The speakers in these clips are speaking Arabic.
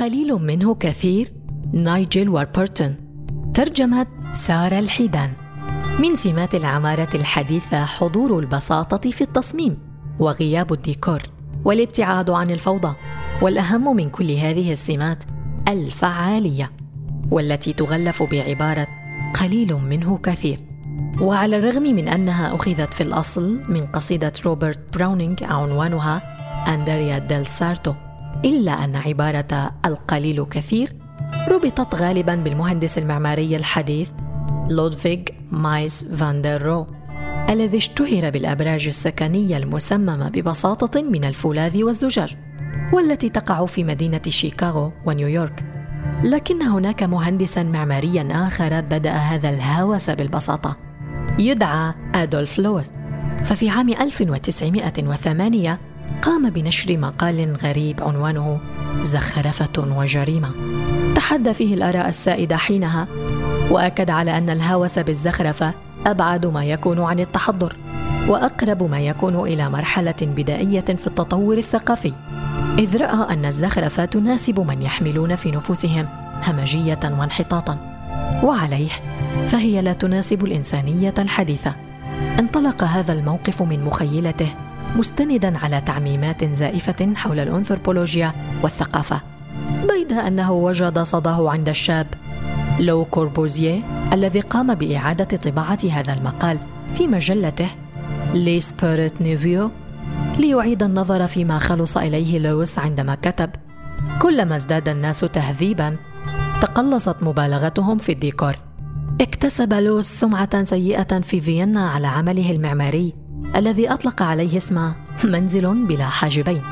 قليل منه كثير. نايجل واربرتون. ترجمة سارة الحيدان. من سمات العمارة الحديثة حضور البساطة في التصميم وغياب الديكور والابتعاد عن الفوضى والأهم من كل هذه السمات الفعالية والتي تغلف بعبارة قليل منه كثير. وعلى الرغم من أنها أخذت في الأصل من قصيدة روبرت براونينغ عنوانها أندريا ديل سارتو. إلا أن عبارة القليل كثير ربطت غالبا بالمهندس المعماري الحديث لودفيغ مايس فان دير روه الذي اشتهر بالأبراج السكنية المسممة ببساطة من الفولاذ والزجاج والتي تقع في مدينة شيكاغو ونيويورك. لكن هناك مهندسا معماريا آخر بدأ هذا الهوس بالبساطة. يدعى أدولف لوس. ففي عام 1908 قام بنشر مقال غريب عنوانه زخرفة وجريمة. تحدى فيه الآراء السائدة حينها وأكد على أن الهوس بالزخرفة أبعد ما يكون عن التحضر وأقرب ما يكون إلى مرحلة بدائية في التطور الثقافي. إذ رأى أن الزخرفة تناسب من يحملون في نفوسهم همجية وانحطاطا. وعليه فهي لا تناسب الإنسانية الحديثة. انطلق هذا الموقف من مخيلته مستندا على تعميمات زائفة حول الأنثروبولوجيا والثقافة. بيد أنه وجد صداه عند الشاب. لو كوربوزيه الذي قام بإعادة طباعة هذا المقال في مجلته L'Esprit Nouveau ليعيد النظر فيما خلص إليه لويس عندما كتب كلما ازداد الناس تهذيبا تقلصت مبالغتهم في الديكور. اكتسب لويس سمعة سيئة في فيينا على عمله المعماري. الذي أطلق عليه اسم منزل بلا حاجبين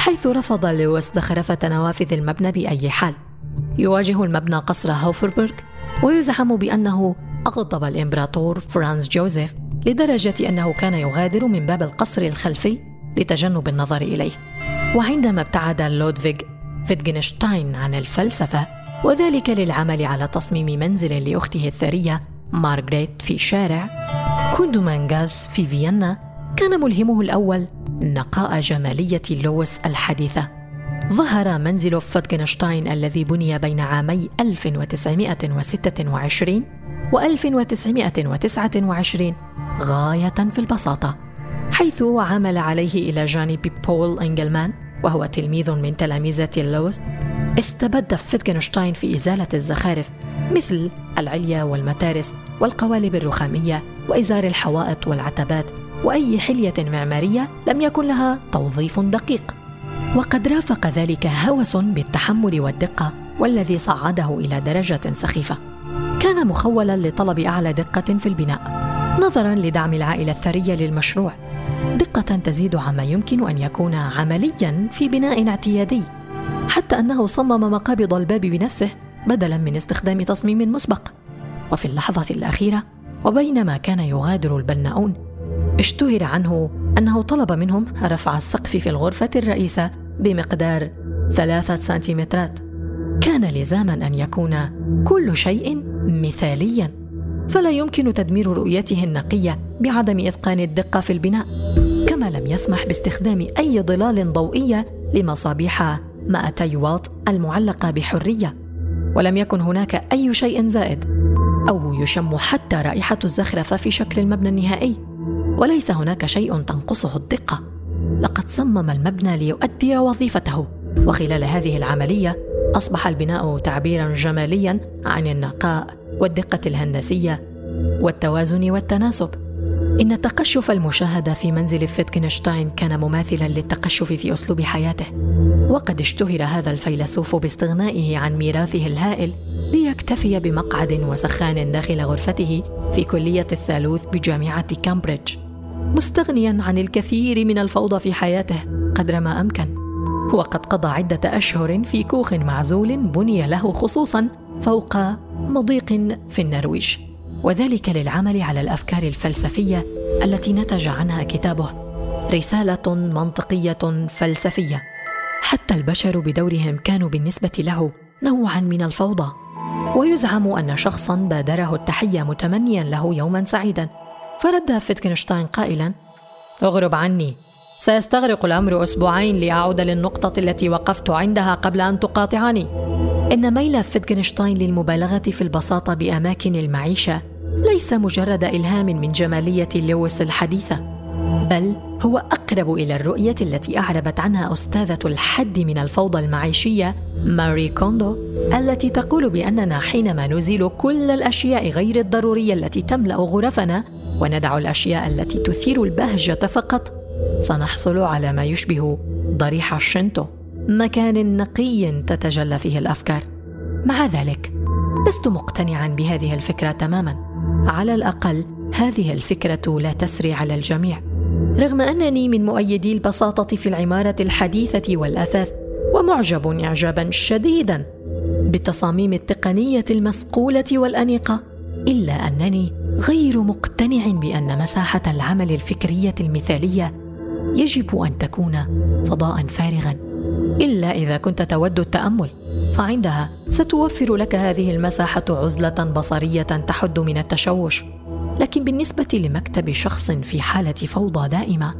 حيث رفض لويس زخرفة نوافذ المبنى بأي حال. يواجه المبنى قصر هوفبرغ ويزعم بأنه أغضب الإمبراطور فرانز جوزيف لدرجة أنه كان يغادر من باب القصر الخلفي لتجنب النظر إليه. وعندما ابتعد لودفيغ فيتجنشتاين عن الفلسفة وذلك للعمل على تصميم منزل لأخته الثرية مارغريت في شارع كوندمانغاس في فيينا كان ملهمه الأول نقاء جمالية لويس الحديثة. ظهر منزل فيتجنشتاين الذي بني بين عامي 1926 و 1929 غاية في البساطة حيث عمل عليه إلى جانب بول إنجلمان وهو تلميذ من تلامذة لويس. استبد فيتجنشتاين في إزالة الزخارف مثل العليا والمتارس والقوالب الرخامية وإزار الحوائط والعتبات وأي حلية معمارية لم يكن لها توظيف دقيق. وقد رافق ذلك هوس بالتحمل والدقة والذي صعده إلى درجة سخيفة. كان مخولا لطلب أعلى دقة في البناء نظرا لدعم العائلة الثرية للمشروع. دقة تزيد عما يمكن أن يكون عمليا في بناء اعتيادي. حتى أنه صمم مقابض الباب بنفسه بدلا من استخدام تصميم مسبق. وفي اللحظة الأخيرة وبينما كان يغادر البناؤون اشتهر عنه أنه طلب منهم رفع السقف في الغرفة الرئيسة بمقدار ثلاثة سنتيمترات. كان لزاما أن يكون كل شيء مثاليا. فلا يمكن تدمير رؤيته النقية بعدم إتقان الدقة في البناء كما لم يسمح باستخدام أي ظلال ضوئية لمصابيح 200 واط المعلقة بحرية. ولم يكن هناك أي شيء زائد أو يشم حتى رائحة الزخرفة في شكل المبنى النهائي. وليس هناك شيء تنقصه الدقة. لقد صمم المبنى ليؤدي وظيفته. وخلال هذه العملية أصبح البناء تعبيرا جماليا عن النقاء والدقة الهندسية والتوازن والتناسب. إن التقشف المشاهد في منزل فيتجنشتاين كان مماثلا للتقشف في أسلوب حياته. وقد اشتهر هذا الفيلسوف باستغنائه عن ميراثه الهائل ليكتفي بمقعد وسخان داخل غرفته في كلية الثالوث بجامعة كامبريدج مستغنيا عن الكثير من الفوضى في حياته قدر ما أمكن. وقد قضى عدة أشهر في كوخ معزول بني له خصوصا فوق مضيق في النرويج. وذلك للعمل على الأفكار الفلسفية التي نتج عنها كتابه رسالة منطقية فلسفية. حتى البشر بدورهم كانوا بالنسبة له نوعا من الفوضى. ويزعم أن شخصا بادره التحية متمنيا له يوما سعيدا. فرد فيتجنشتاين قائلا اغرب عني. سيستغرق الأمر أسبوعين لأعود للنقطة التي وقفت عندها قبل أن تقاطعني. إن ميل فيتجنشتاين للمبالغة في البساطة بأماكن المعيشة ليس مجرد إلهام من جمالية لويس الحديثة بل هو أقرب إلى الرؤية التي أعربت عنها أستاذة الحد من الفوضى المعيشية ماري كوندو التي تقول بأننا حينما نزيل كل الأشياء غير الضرورية التي تملأ غرفنا وندع الأشياء التي تثير البهجة فقط سنحصل على ما يشبه ضريح الشنتو مكان نقي تتجلى فيه الأفكار. مع ذلك لست مقتنعا بهذه الفكرة تماما. على الأقل هذه الفكرة لا تسري على الجميع. رغم أنني من مؤيدي البساطة في العمارة الحديثة والآثاث ومعجب اعجابا شديدا بالتصاميم التقنية المصقوله والأنيقة إلا أنني غير مقتنع بأن مساحة العمل الفكرية المثالية يجب أن تكون فضاء فارغا. إلا إذا كنت تود التأمل فعندها ستوفر لك هذه المساحة عزلة بصرية تحد من التشوش. لكن بالنسبة لمكتب شخص في حالة فوضى دائمة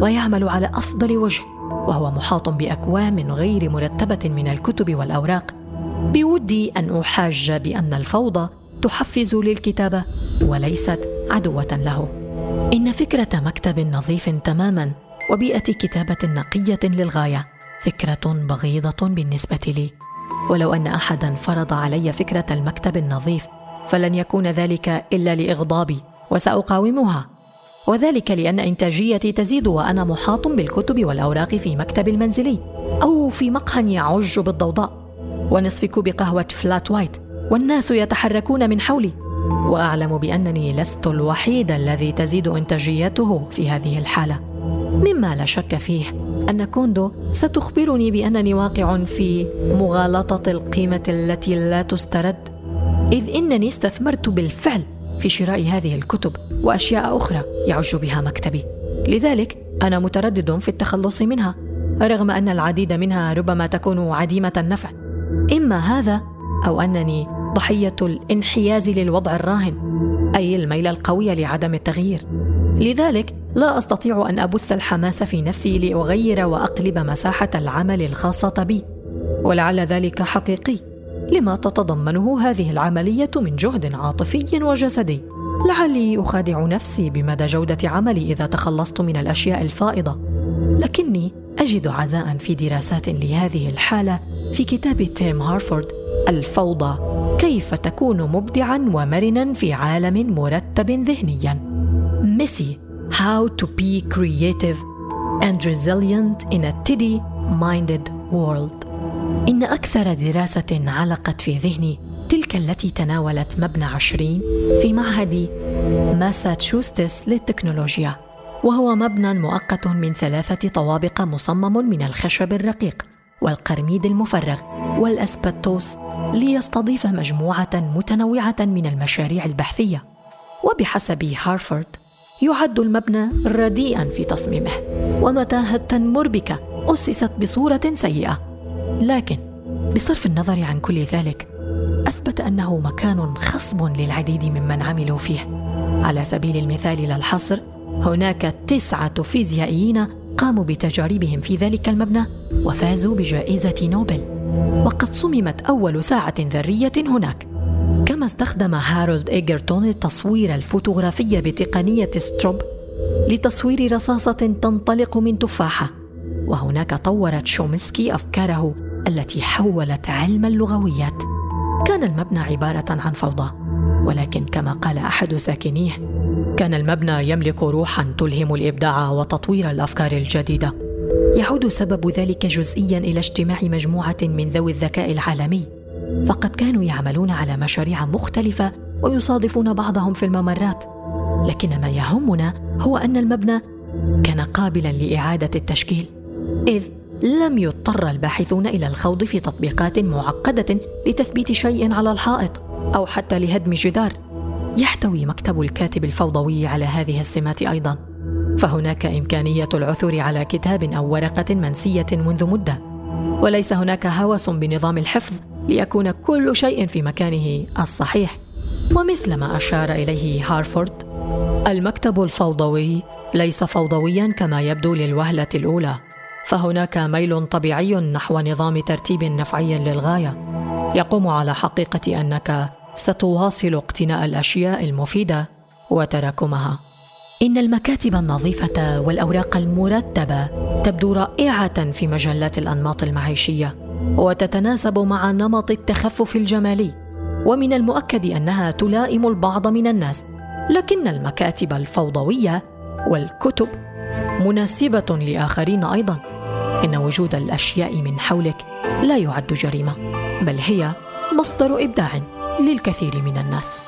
ويعمل على أفضل وجه وهو محاط بأكوام غير مرتبة من الكتب والأوراق. بودي أن أحاج بأن الفوضى تحفز للكتابة وليست عدوة له. إن فكرة مكتب نظيف تماما وبيئة كتابة نقية للغاية. فكرة بغيضة بالنسبة لي. ولو أن احدا فرض علي فكرة المكتب النظيف فلن يكون ذلك إلا لإغضابي وسأقاومها. وذلك لأن إنتاجيتي تزيد وأنا محاط بالكتب والأوراق في مكتبي المنزلي أو في مقهى يعج بالضوضاء. ونصف كوب قهوه flat white والناس يتحركون من حولي. وأعلم بأنني لست الوحيد الذي تزيد إنتاجيته في هذه الحالة. مما لا شك فيه أن كوندو ستخبرني بأنني واقع في مغالطة القيمة التي لا تسترد إذ إنني استثمرت بالفعل في شراء هذه الكتب وأشياء أخرى يعج بها مكتبي. لذلك أنا متردد في التخلص منها رغم أن العديد منها ربما تكون عديمة النفع. إما هذا أو أنني ضحية الانحياز للوضع الراهن أي الميل القوي لعدم التغيير. لذلك لا أستطيع أن أبث الحماس في نفسي لأغير وأقلب مساحة العمل الخاصه بي ولعل ذلك حقيقي. لما تتضمنه هذه العملية من جهد عاطفي وجسدي؟ لعلي أخادع نفسي بمدى جودة عملي إذا تخلصت من الأشياء الفائضة. لكني أجد عزاء في دراسات لهذه الحالة في كتاب تيم هارفورد الفوضى كيف تكون مبدعا ومرنا في عالم مرتب ذهنيا. ميسي How to be creative and resilient in a tiddy minded world. إن أكثر دراسة علقت في ذهني تلك التي تناولت مبنى عشرين في معهد ماساتشوستس للتكنولوجيا وهو مبنى مؤقت من ثلاثة طوابق مصمم من الخشب الرقيق والقرميد المفرغ والأسبتوس ليستضيف مجموعة متنوعة من المشاريع البحثية. وبحسب هارفارد يعد المبنى رديئا في تصميمه. ومتاهة مربكة أسست بصورة سيئة. لكن بصرف النظر عن كل ذلك أثبت أنه مكان خصب للعديد ممن عملوا فيه. على سبيل المثال لا الحصر هناك تسعة فيزيائيين قاموا بتجاربهم في ذلك المبنى وفازوا بجائزة نوبل. وقد صممت أول ساعة ذرية هناك. كما استخدم هارولد إيجرتون التصوير الفوتوغرافي بتقنية ستروب لتصوير رصاصة تنطلق من تفاحة وهناك طورت شومسكي أفكاره التي حولت علم اللغويات. كان المبنى عبارة عن فوضى ولكن كما قال أحد ساكنيه كان المبنى يملك روحا تلهم الإبداع وتطوير الأفكار الجديدة. يعود سبب ذلك جزئيا إلى اجتماع مجموعة من ذوي الذكاء العالمي. فقد كانوا يعملون على مشاريع مختلفة ويصادفون بعضهم في الممرات. لكن ما يهمنا هو أن المبنى كان قابلا لإعادة التشكيل إذ لم يضطر الباحثون إلى الخوض في تطبيقات معقدة لتثبيت شيء على الحائط أو حتى لهدم جدار. يحتوي مكتب الكاتب الفوضوي على هذه السمات أيضا. فهناك إمكانية العثور على كتاب أو ورقة منسية منذ مدة. وليس هناك هوس بنظام الحفظ ليكون كل شيء في مكانه الصحيح. ومثل ما أشار إليه هارفورد المكتب الفوضوي ليس فوضويا كما يبدو للوهلة الأولى فهناك ميل طبيعي نحو نظام ترتيب نفعي للغاية. يقوم على حقيقة أنك ستواصل اقتناء الأشياء المفيدة وتراكمها. إن المكاتب النظيفة والأوراق المرتبة تبدو رائعة في مجلات الأنماط المعيشية. وتتناسب مع نمط التخفف الجمالي. ومن المؤكد أنها تلائم البعض من الناس. لكن المكاتب الفوضوية والكتب مناسبة لآخرين أيضا. إن وجود الأشياء من حولك لا يعد جريمة بل هي مصدر إبداع للكثير من الناس.